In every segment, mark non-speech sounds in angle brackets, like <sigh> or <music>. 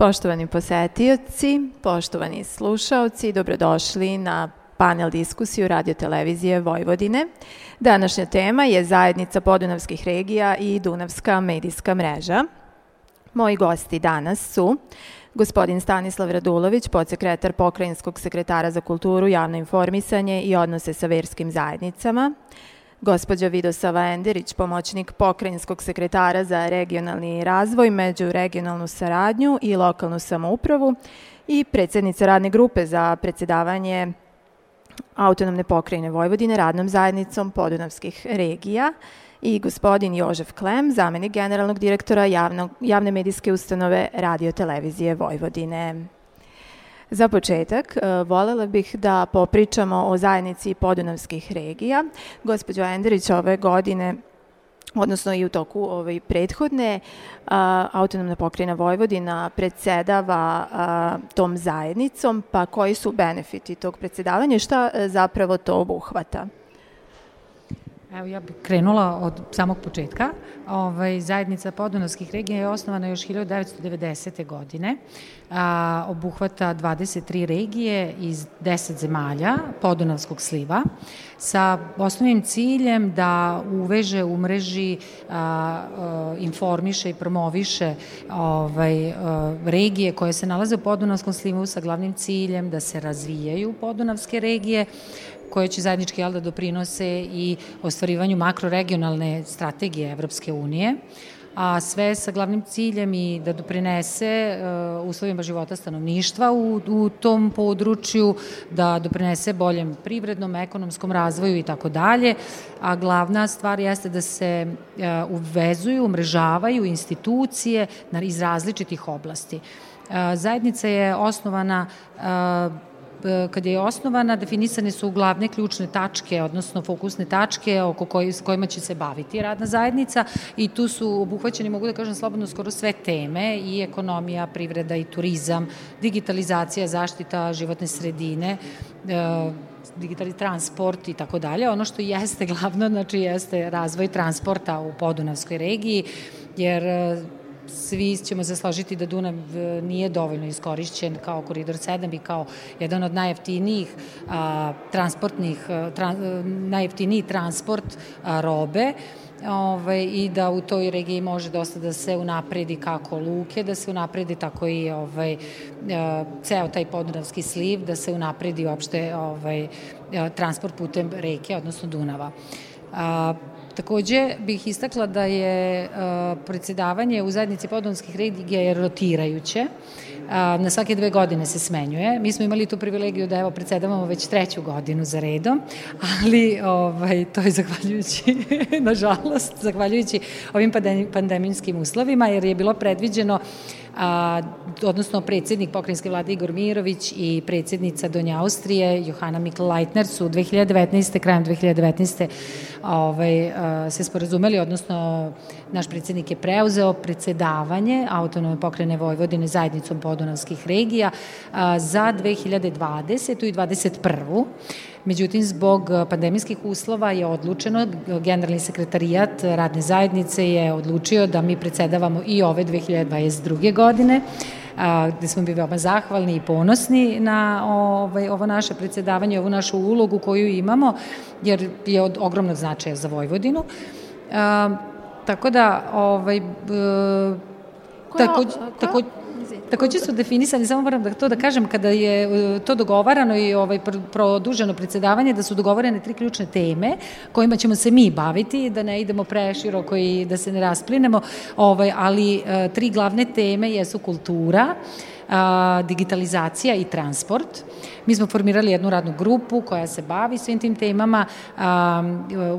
Poštovani posetioci, poštovani slušaoci, dobrodošli na panel diskusiju Radio Televizije Vojvodine. Današnja tema je zajednica podunavskih regija i Dunavska medijska mreža. Moji gosti danas su gospodin Stanislav Radulović, podsekretar Pokrajinskog sekretara za kulturu, javno informisanje i odnose sa verskim zajednicama, gospođa Vidosava Enderić, pomoćnik pokrajinskog sekretara za regionalni razvoj, među regionalnu saradnju i lokalnu samoupravu i predsednica radne grupe za predsedavanje autonomne pokrajine Vojvodine radnom zajednicom podunavskih regija i gospodin Jožef Klem, zamenik generalnog direktora javno, javne medijske ustanove Radio Televizije Vojvodine. Za početak, e, volela bih da popričamo o zajednici podunavskih regija. Gospođo Enderić, ove godine odnosno i u toku ovaj, prethodne, a, autonomna pokrajina Vojvodina predsedava a, tom zajednicom, pa koji su benefiti tog predsedavanja i šta a, e, zapravo to obuhvata? Evo ja bih krenula od samog početka. Ovaj, zajednica podunavskih regija je osnovana još 1990. godine. A, obuhvata 23 regije iz 10 zemalja podunavskog sliva sa osnovnim ciljem da uveže, umreži, a, a, informiše i promoviše ovaj, a, regije koje se nalaze u podunavskom slivu sa glavnim ciljem da se razvijaju podunavske regije, koje će zajednički jel, da doprinose i ostvarivanju makroregionalne strategije Evropske unije a sve sa glavnim ciljem i da doprinese uh, uslovima života stanovništva u, u tom području, da doprinese boljem privrednom, ekonomskom razvoju i tako dalje, a glavna stvar jeste da se uh, uvezuju, umrežavaju institucije iz različitih oblasti. Uh, zajednica je osnovana E, kad je osnovana, definisane su glavne ključne tačke, odnosno fokusne tačke oko koji, s kojima će se baviti radna zajednica i tu su obuhvaćeni, mogu da kažem slobodno, skoro sve teme i ekonomija, privreda i turizam, digitalizacija, zaštita životne sredine, e, digitalni transport i tako dalje. Ono što jeste glavno, znači jeste razvoj transporta u Podunavskoj regiji, jer e, svi ćemo se složiti da Dunav e, nije dovoljno iskorišćen kao koridor 7 i kao jedan od najjeftinijih a, transportnih, a, tra, e, najjeftiniji transport a, robe ovaj, i da u toj regiji može dosta da se unapredi kako luke, da se unapredi tako i ovaj, e, ceo taj podunavski sliv, da se unapredi uopšte ovaj, transport putem reke, odnosno Dunava. A, Takođe bih istakla da je uh, predsedavanje u zajednici podonskih regija je rotirajuće. Uh, na svake dve godine se smenjuje. Mi smo imali tu privilegiju da evo predsedavamo već treću godinu za redom, ali ovaj, to je zahvaljujući, <laughs> nažalost, zahvaljujući ovim pandemijskim uslovima, jer je bilo predviđeno a, odnosno predsednik pokrajinske vlade Igor Mirović i predsednica Donja Austrije Johana Mikl-Leitner su 2019. krajem 2019. Ovaj, a, se sporazumeli, odnosno naš predsednik je preuzeo predsedavanje autonome pokrene Vojvodine zajednicom podunavskih regija za 2020. i 2021. Međutim, zbog pandemijskih uslova je odlučeno, generalni sekretarijat radne zajednice je odlučio da mi predsedavamo i ove 2022. godine, a, gde smo bili veoma zahvalni i ponosni na ovaj, ovo naše predsedavanje, ovu našu ulogu koju imamo, jer je od ogromnog značaja za Vojvodinu. A, tako da, ovaj, b, tako, tako, Takođe su definisani, samo moram da to da kažem, kada je e, to dogovarano i ovaj produženo predsedavanje, da su dogovorene tri ključne teme kojima ćemo se mi baviti, da ne idemo preširoko i da se ne rasplinemo, ovaj, ali e, tri glavne teme jesu kultura, digitalizacija i transport. Mi smo formirali jednu radnu grupu koja se bavi svim tim temama.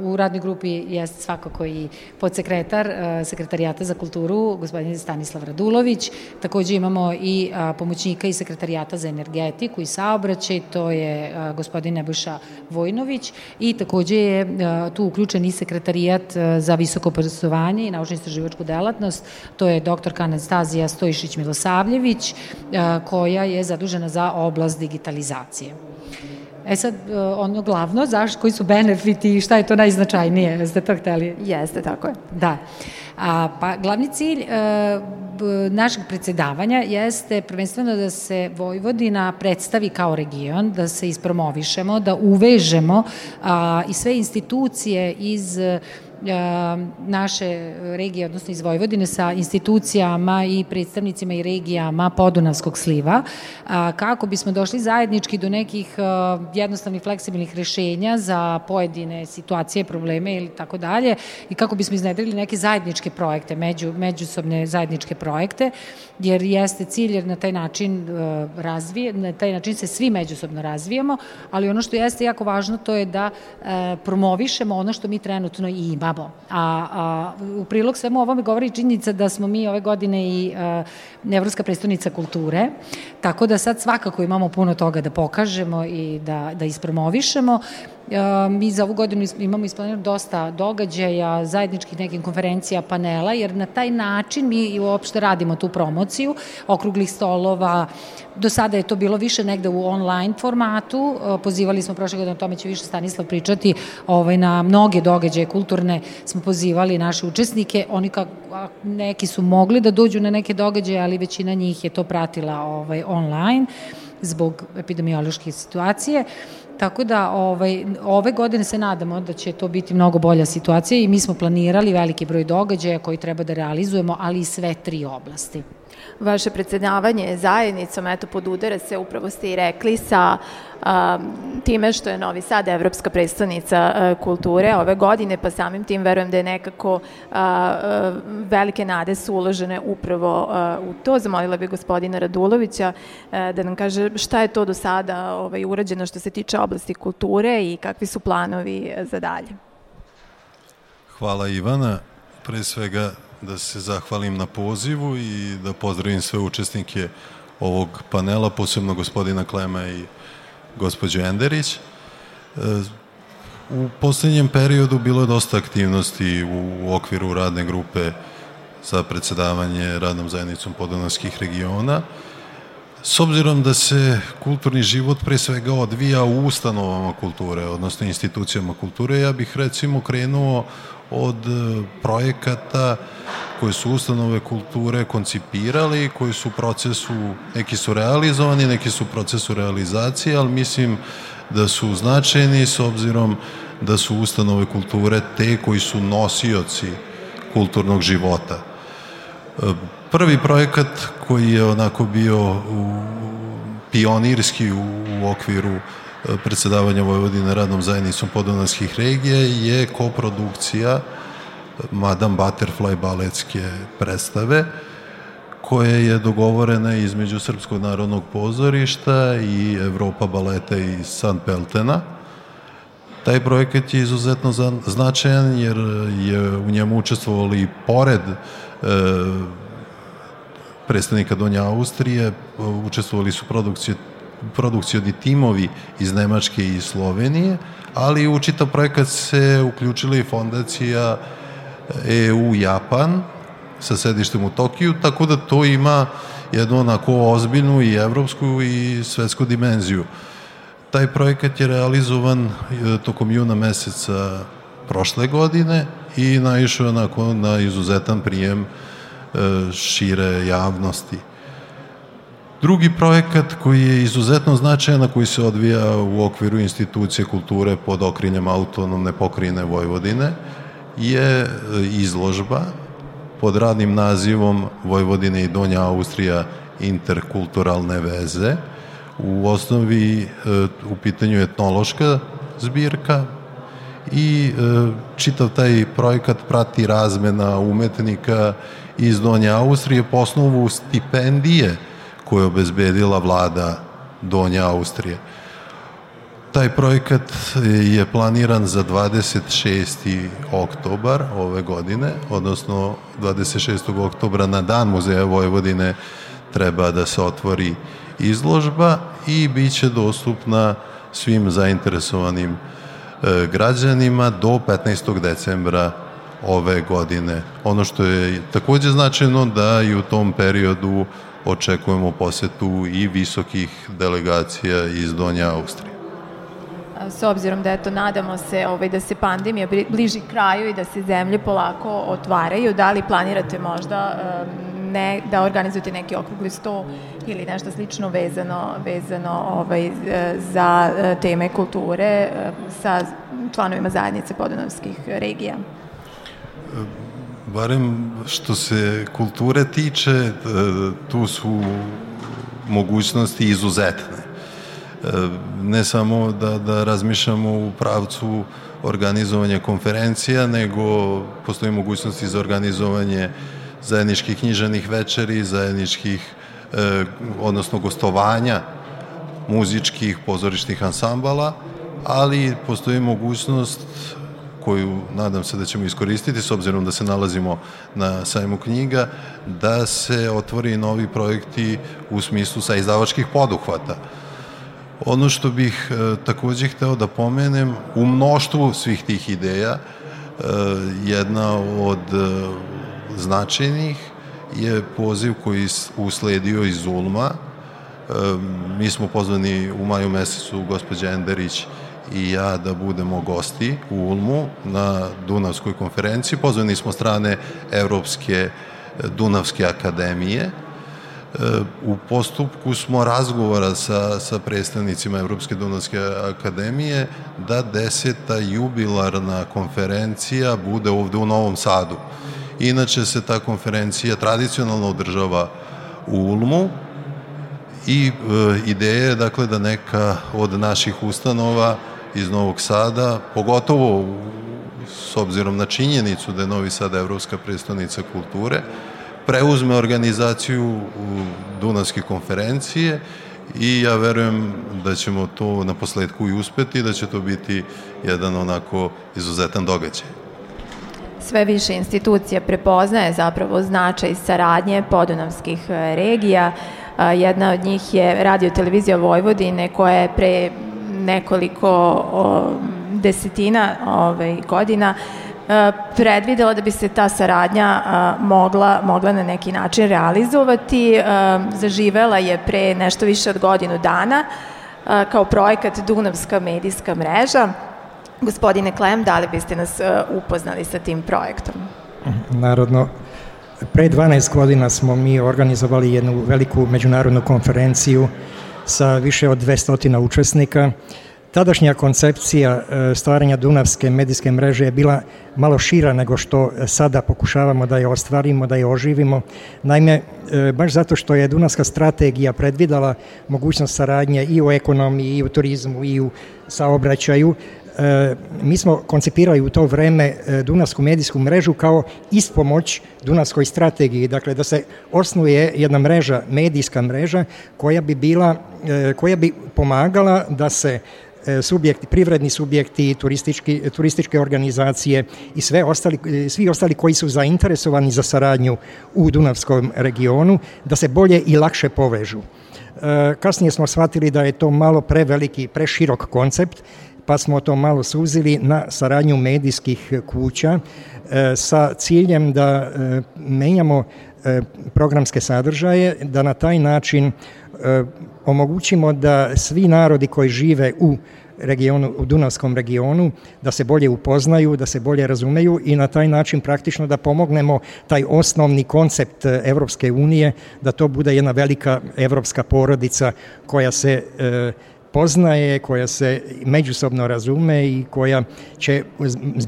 U radnoj grupi je svakako i podsekretar a, sekretarijata za kulturu, gospodin Stanislav Radulović. Takođe imamo i pomoćnika i sekretarijata za energetiku i saobraćaj, to je gospodin Nebojša Vojnović i takođe je tu uključen i sekretarijat za visoko obrazovanje i naučno istraživačku delatnost, to je doktor Anastazija Stojišić Milosavljević, koja je zadužena za oblast digitalizacije. E sad, e, ono glavno, zaš, koji su benefiti i šta je to najznačajnije, jeste to hteli? Jeste, tako je. Da. A, pa glavni cilj e, našeg predsedavanja jeste prvenstveno da se Vojvodina predstavi kao region, da se ispromovišemo, da uvežemo a, i sve institucije iz naše regije, odnosno iz Vojvodine, sa institucijama i predstavnicima i regijama Podunavskog sliva, kako bismo došli zajednički do nekih jednostavnih fleksibilnih rešenja za pojedine situacije, probleme ili tako dalje i kako bismo iznedrili neke zajedničke projekte, među, međusobne zajedničke projekte, jer jeste cilj jer na taj način razvije, na taj način se svi međusobno razvijamo, ali ono što jeste jako važno to je da promovišemo ono što mi trenutno imamo imamo. A, a u prilog svemu ovome govori činjenica da smo mi ove godine i a, Evropska predstavnica kulture, tako da sad svakako imamo puno toga da pokažemo i da, da ispromovišemo. Mi za ovu godinu imamo isplanirano dosta događaja, zajedničkih nekih konferencija, panela, jer na taj način mi uopšte radimo tu promociju, okruglih stolova, do sada je to bilo više negde u online formatu, pozivali smo prošle godine, o tome će više Stanislav pričati, ovaj, na mnoge događaje kulturne smo pozivali naše učesnike, oni kak, neki su mogli da dođu na neke događaje, ali većina njih je to pratila ovaj, online zbog epidemiološke situacije. Tako da ovaj, ove godine se nadamo da će to biti mnogo bolja situacija i mi smo planirali veliki broj događaja koji treba da realizujemo, ali i sve tri oblasti. Vaše predsedavanje zajednicom, eto, podudara se, upravo ste i rekli, sa a, time što je Novi Sad evropska predstavnica a, kulture ove godine, pa samim tim verujem da je nekako a, a, velike nade su uložene upravo u to. Zamolila bi gospodina Radulovića da nam kaže šta je to do sada ovaj, urađeno što se tiče oblasti kulture i kakvi su planovi za dalje. Hvala Ivana. Pre svega da se zahvalim na pozivu i da pozdravim sve učesnike ovog panela, posebno gospodina Klema i gospođu Enderić. U poslednjem periodu bilo je dosta aktivnosti u okviru radne grupe za predsedavanje radnom zajednicom podonavskih regiona. S obzirom da se kulturni život pre svega odvija u ustanovama kulture, odnosno institucijama kulture, ja bih recimo krenuo od e, projekata koje su ustanove kulture koncipirali, koji su u procesu, neki su realizovani, neki su u procesu realizacije, ali mislim da su značajni s obzirom da su ustanove kulture te koji su nosioci kulturnog života. E, prvi projekat koji je onako bio u, pionirski u, u okviru predsedavanja Vojvodine radnom zajednicom podonavskih regija je koprodukcija Madame Butterfly baletske predstave koja je dogovorena između Srpskog narodnog pozorišta i Evropa baleta iz San Peltena. Taj projekat je izuzetno značajan jer je u njemu učestvovali pored e, predstavnika Donja Austrije, učestvovali su produkcije produkcioni timovi iz Nemačke i Slovenije, ali u čitav projekat se uključila i fondacija EU Japan sa sedištem u Tokiju, tako da to ima jednu onako ozbiljnu i evropsku i svetsku dimenziju. Taj projekat je realizovan e, tokom juna meseca prošle godine i naišao onako na izuzetan prijem e, šire javnosti. Drugi projekat koji je izuzetno značajan, koji se odvija u okviru institucije kulture pod okrinjem autonomne pokrine Vojvodine, je izložba pod radnim nazivom Vojvodine i Donja Austrija interkulturalne veze. U osnovi e, u pitanju je etnološka zbirka i e, čitav taj projekat prati razmena umetnika iz Donja Austrije po osnovu stipendije koju je obezbedila vlada Donja Austrije. Taj projekat je planiran za 26. oktobar ove godine, odnosno 26. oktobra na dan Muzeja Vojvodine treba da se otvori izložba i bit će dostupna svim zainteresovanim e, građanima do 15. decembra ove godine. Ono što je takođe značajno da i u tom periodu očekujemo posetu i visokih delegacija iz Donja Austrije. s obzirom da eto nadamo se ovaj, da se pandemija bliži kraju i da se zemlje polako otvaraju, da li planirate možda ne, da organizujete neki okrugli sto ili nešto slično vezano, vezano ovaj, za teme kulture sa članovima zajednice podunavskih regija? Barem što se kulture tiče, tu su mogućnosti izuzetne. Ne samo da, da razmišljamo u pravcu organizovanja konferencija, nego postoji mogućnosti za organizovanje zajedničkih knjižanih večeri, zajedničkih, odnosno gostovanja muzičkih pozorišnih ansambala, ali postoji mogućnost koju nadam se da ćemo iskoristiti s obzirom da se nalazimo na sajmu knjiga, da se otvori novi projekti u smislu sa izdavačkih poduhvata. Ono što bih e, takođe hteo da pomenem, u mnoštvu svih tih ideja, e, jedna od e, značajnih je poziv koji usledio iz Ulma. E, mi smo pozvani u maju mesecu gospođa Enderić i ja da budemo gosti u Ulmu na Dunavskoj konferenciji. Pozvani smo strane Evropske Dunavske akademije. E, u postupku smo razgovora sa, sa predstavnicima Evropske Dunavske akademije da deseta jubilarna konferencija bude ovde u Novom Sadu. Inače se ta konferencija tradicionalno održava u Ulmu i e, ideja je dakle da neka od naših ustanova iz Novog Sada, pogotovo s obzirom na činjenicu da je Novi Sad Evropska predstavnica kulture, preuzme organizaciju Dunavske konferencije i ja verujem da ćemo to na posledku i uspeti, da će to biti jedan onako izuzetan događaj. Sve više institucija prepoznaje zapravo značaj saradnje podunavskih regija. Jedna od njih je Radio Televizija Vojvodine koja je pre nekoliko o, desetina ovaj, godina e, predvidela da bi se ta saradnja mogla, mogla na neki način realizovati. E, zaživela je pre nešto više od godinu dana a, kao projekat Dunavska medijska mreža. Gospodine Klem, da li biste nas upoznali sa tim projektom? Narodno, pre 12 godina smo mi organizovali jednu veliku međunarodnu konferenciju sa više od 200 učesnika. Tadašnja koncepcija e, stvaranja Dunavske medijske mreže je bila malo šira nego što sada pokušavamo da je ostvarimo, da je oživimo. Naime, e, baš zato što je Dunavska strategija predvidala mogućnost saradnje i u ekonomiji, i u turizmu, i u saobraćaju, mi smo koncipirali u to vreme Dunavsku medijsku mrežu kao ispomoć Dunavskoj strategiji, dakle da se osnuje jedna mreža, medijska mreža koja bi bila, koja bi pomagala da se subjekti, privredni subjekti, turistički, turističke organizacije i sve ostali, svi ostali koji su zainteresovani za saradnju u Dunavskom regionu, da se bolje i lakše povežu. Kasnije smo shvatili da je to malo preveliki, preširok koncept pa smo to malo suzili na saradnju medijskih kuća e, sa ciljem da e, menjamo e, programske sadržaje, da na taj način omogućimo da svi narodi koji žive u regionu, u Dunavskom regionu, da se bolje upoznaju, da se bolje razumeju i na taj način praktično da pomognemo taj osnovni koncept Evropske unije, da to bude jedna velika evropska porodica koja se e, poznaje, koja se međusobno razume i koja će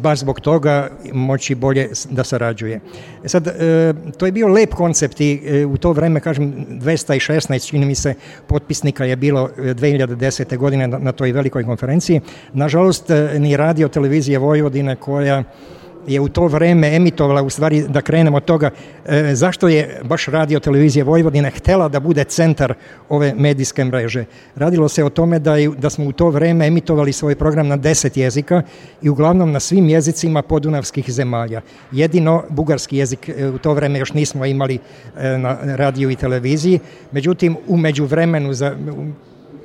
baš zbog toga moći bolje da sarađuje. E sad, e, to je bio lep koncept i e, u to vreme, kažem, 216, čini mi se, potpisnika je bilo 2010. godine na toj velikoj konferenciji. Nažalost, ni radio televizije Vojvodine koja je u to vreme emitovala, u stvari da krenemo od toga, e, zašto je baš radio televizija Vojvodine htela da bude centar ove medijske mreže. Radilo se o tome da, je, da smo u to vreme emitovali svoj program na 10 jezika i uglavnom na svim jezicima podunavskih zemalja. Jedino bugarski jezik e, u to vreme još nismo imali e, na radiju i televiziji, međutim, umeđu vremenu za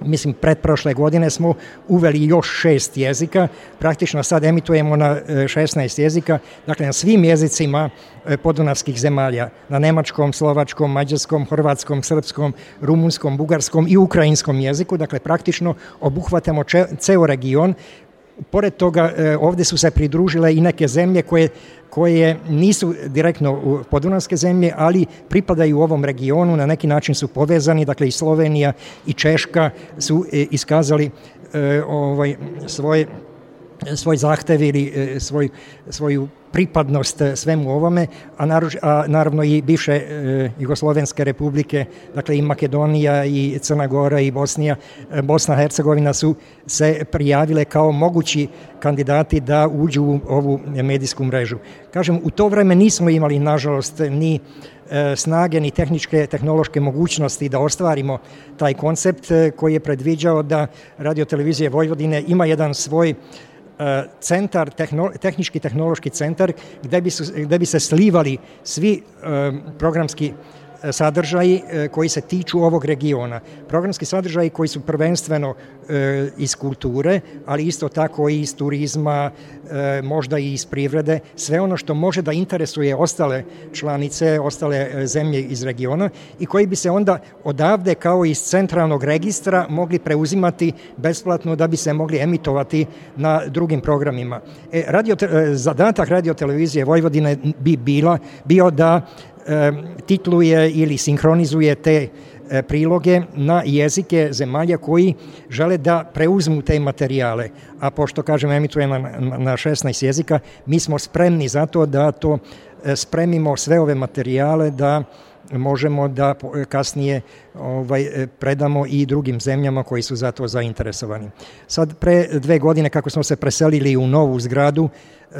mislim predprošle godine smo uveli još šest jezika, praktično sad emitujemo na 16 jezika, dakle na svim jezicima podunavskih zemalja, na nemačkom, slovačkom, mađarskom, hrvatskom, srpskom, rumunskom, bugarskom i ukrajinskom jeziku, dakle praktično obuhvatamo ceo region Pored toga, e, ovde su se pridružile i neke zemlje koje, koje nisu direktno podunavske zemlje, ali pripadaju u ovom regionu, na neki način su povezani, dakle i Slovenija i Češka su e, iskazali e, ovaj, svoje svoj zahtev ili svoj, svoju pripadnost e, svemu ovome, a, a naravno i bivše e, Jugoslovenske republike, dakle i Makedonija i Crna Gora i Bosnija, e, Bosna i Hercegovina su se prijavile kao mogući kandidati da uđu u ovu medijsku mrežu. Kažem, u to vreme nismo imali, nažalost, ni e, snage ni tehničke, tehnološke mogućnosti da ostvarimo taj koncept e, koji je predviđao da Radio Televizije Vojvodine ima jedan svoj centar, tehno, tehnički tehnološki centar gde bi, su, gde bi se slivali svi programski sadržaji e, koji se tiču ovog regiona. Programski sadržaji koji su prvenstveno e, iz kulture, ali isto tako i iz turizma, e, možda i iz privrede, sve ono što može da interesuje ostale članice, ostale zemlje iz regiona i koji bi se onda odavde kao iz centralnog registra mogli preuzimati besplatno da bi se mogli emitovati na drugim programima. E, radio, zadatak radio televizije Vojvodine bi bila, bio da titluje ili sinhronizuje te e, priloge na jezike zemalja koji žele da preuzmu te materijale. A pošto, kažem, emitujemo na 16 jezika, mi smo spremni za to da to e, spremimo sve ove materijale da možemo da kasnije ovaj, e, predamo i drugim zemljama koji su za to zainteresovani. Sad, pre dve godine, kako smo se preselili u novu zgradu,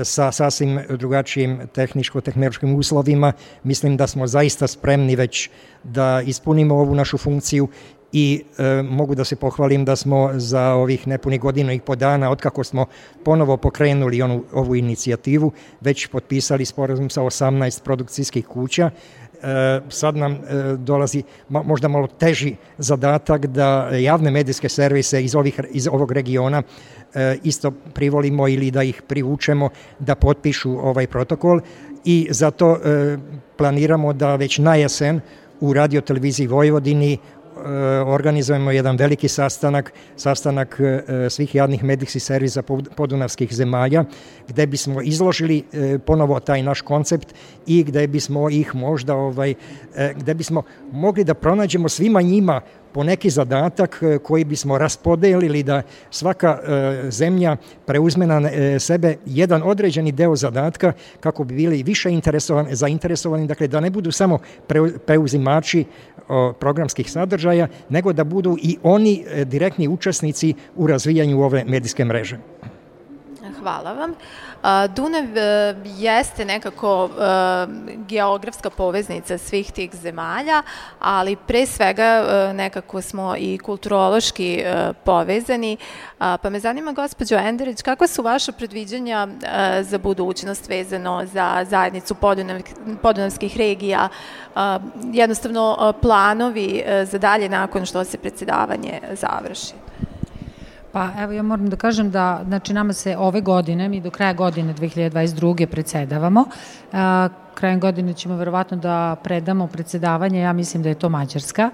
sa sasvim drugačijim tehničko-tehnološkim uslovima. Mislim da smo zaista spremni već da ispunimo ovu našu funkciju i e, mogu da se pohvalim da smo za ovih nepuni godinu i po dana, otkako smo ponovo pokrenuli onu, ovu inicijativu, već potpisali sporazum sa 18 produkcijskih kuća, sad nam e, dolazi možda malo teži zadatak da javne medijske servise iz, ovih, iz ovog regiona e, isto privolimo ili da ih privučemo da potpišu ovaj protokol. I zato planiramo da već na jesen u radio televiziji Vojvodini organizujemo jedan veliki sastanak, sastanak e, svih javnih medijskih servisa podunavskih zemalja, gde bismo izložili e, ponovo taj naš koncept i gde bismo ih možda, ovaj, gde bismo mogli da pronađemo svima njima po neki zadatak e, koji bismo raspodelili da svaka e, zemlja preuzme na e, sebe jedan određeni deo zadatka kako bi bili više interesovani, zainteresovani, dakle da ne budu samo preuzimači programskih sadržaja, nego da budu i oni direktni učesnici u razvijanju ove medijske mreže. Hvala vam. Dunav e, jeste nekako e, geografska poveznica svih tih zemalja, ali pre svega e, nekako smo i kulturološki povezani. Pa me zanima, gospođo Enderić, kakva su vaše predviđanja za budućnost vezano za zajednicu podunavskih regija, jednostavno planovi za dalje nakon što se predsedavanje završi? Pa evo ja moram da kažem da znači nama se ove godine, mi do kraja godine 2022. predsedavamo. A, krajem godine ćemo verovatno da predamo predsedavanje, ja mislim da je to Mađarska.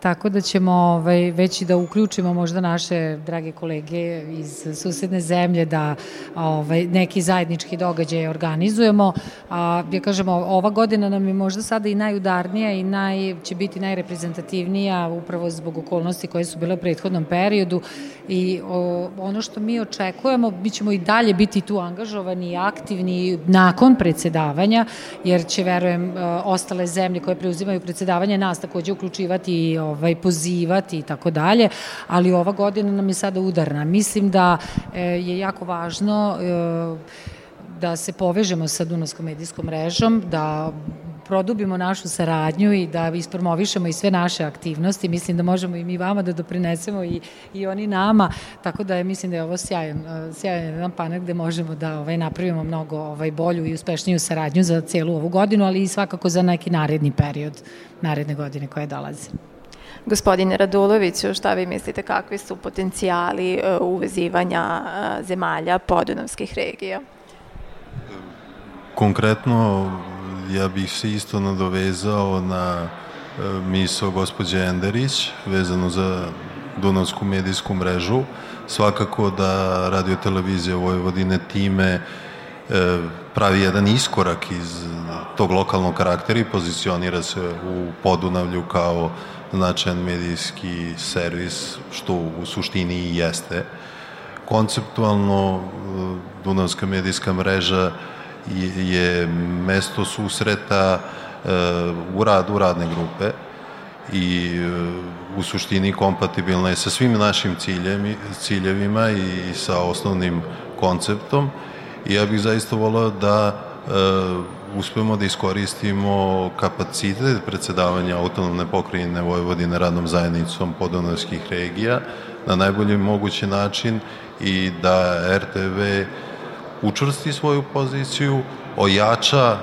Tako da ćemo ovaj, već i da uključimo možda naše drage kolege iz susedne zemlje da ovaj, neki zajednički događaj organizujemo. A, ja kažemo, ova godina nam je možda sada i najudarnija i naj, će biti najreprezentativnija upravo zbog okolnosti koje su bile u prethodnom periodu i o, ono što mi očekujemo, mi ćemo i dalje biti tu angažovani i aktivni nakon predsedavanja, jer će, verujem, ostale zemlje koje preuzimaju predsedavanje nas takođe uključivati i ovaj, pozivati i tako dalje, ali ova godina nam je sada udarna. Mislim da e, je jako važno e, da se povežemo sa Dunavskom medijskom mrežom, da produbimo našu saradnju i da ispromovišemo i sve naše aktivnosti. Mislim da možemo i mi vama da doprinesemo i, i oni nama, tako da je, mislim da je ovo sjajan, sjajan jedan panel gde možemo da ovaj, napravimo mnogo ovaj, bolju i uspešniju saradnju za celu ovu godinu, ali i svakako za neki naredni period, naredne godine koje dolaze. Gospodine Raduloviću, šta vi mislite, kakvi su potencijali uvezivanja zemalja podunavskih regija? Konkretno, ja bih se isto nadovezao na miso gospođe Enderić vezano za Dunavsku medijsku mrežu. Svakako da radio televizija Vojvodine time e, pravi jedan iskorak iz tog lokalnog karaktera i pozicionira se u Podunavlju kao značajan medijski servis, što u suštini i jeste. Konceptualno Dunavska medijska mreža je mesto susreta e, u radu radne grupe i u suštini kompatibilna je sa svim našim ciljemi, ciljevima i sa osnovnim konceptom. I ja bih zaista volao da e, uspemo da iskoristimo kapacitet predsedavanja autonomne pokrajine Vojvodine radnom zajednicom podonavskih regija na najbolji mogući način i da RTV učvrsti svoju poziciju, ojača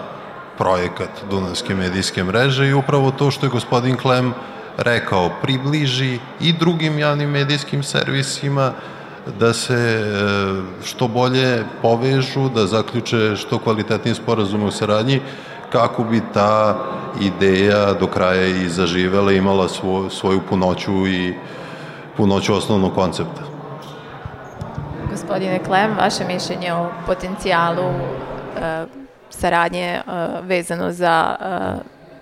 projekat Dunavske medijske mreže i upravo to što je gospodin Klem rekao, približi i drugim javnim medijskim servisima da se e, što bolje povežu, da zaključe što kvalitetnije sporazume u saradnji, kako bi ta ideja do kraja i zaživela, imala svo, svoju punoću i punoću osnovnog koncepta. Gospodine Klem, vaše mišljenje o potencijalu e, saradnje e, vezano za e,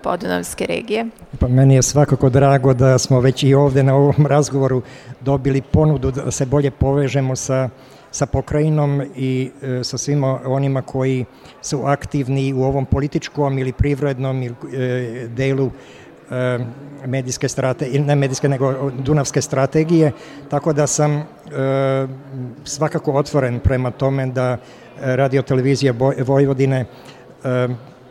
podunavske regije? Pa meni je svakako drago da smo već i ovde na ovom razgovoru dobili ponudu da se bolje povežemo sa sa pokrajinom i e, sa svima onima koji su aktivni u ovom političkom ili privrednom ili, e, delu medijske strategije, ne medijske nego Dunavske strategije, tako da sam e, svakako otvoren prema tome da radio televizija Vojvodine e,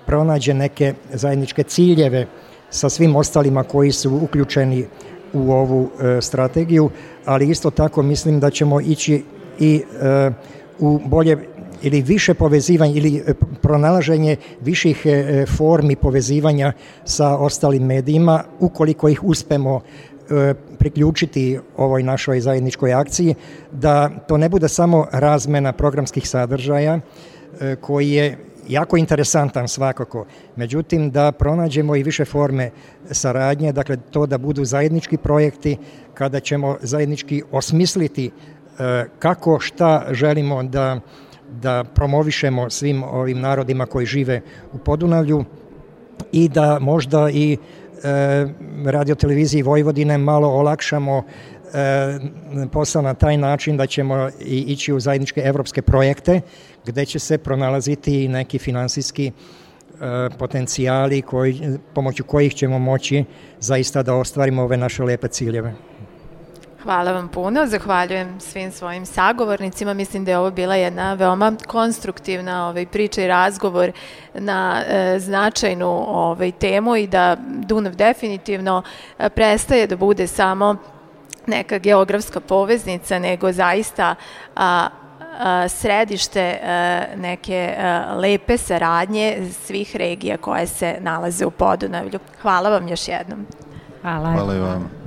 pronađe neke zajedničke ciljeve sa svim ostalima koji su uključeni u ovu e, strategiju, ali isto tako mislim da ćemo ići i e, u bolje ili više povezivanja ili e, pronalaženje viših e, formi povezivanja sa ostalim medijima ukoliko ih uspemo e, priključiti ovoj našoj zajedničkoj akciji, da to ne bude samo razmena programskih sadržaja koji je jako interesantan svakako, međutim da pronađemo i više forme saradnje, dakle to da budu zajednički projekti kada ćemo zajednički osmisliti e, kako šta želimo da da promovišemo svim ovim narodima koji žive u Podunavlju i da možda i e, radio televiziji Vojvodine malo olakšamo e, posao na taj način da ćemo i ići u zajedničke evropske projekte gde će se pronalaziti neki finansijski e, potencijali koji, pomoću kojih ćemo moći zaista da ostvarimo ove naše lepe ciljeve. Hvala vam puno, zahvaljujem svim svojim sagovornicima. Mislim da je ovo bila jedna veoma konstruktivna ovaj, priča i razgovor na e, značajnu ovaj, temu i da Dunav definitivno e, prestaje da bude samo neka geografska poveznica, nego zaista a, a, središte a, neke a, lepe saradnje svih regija koje se nalaze u Podunavlju. Hvala vam još jednom. Hvala. Hvala i vam.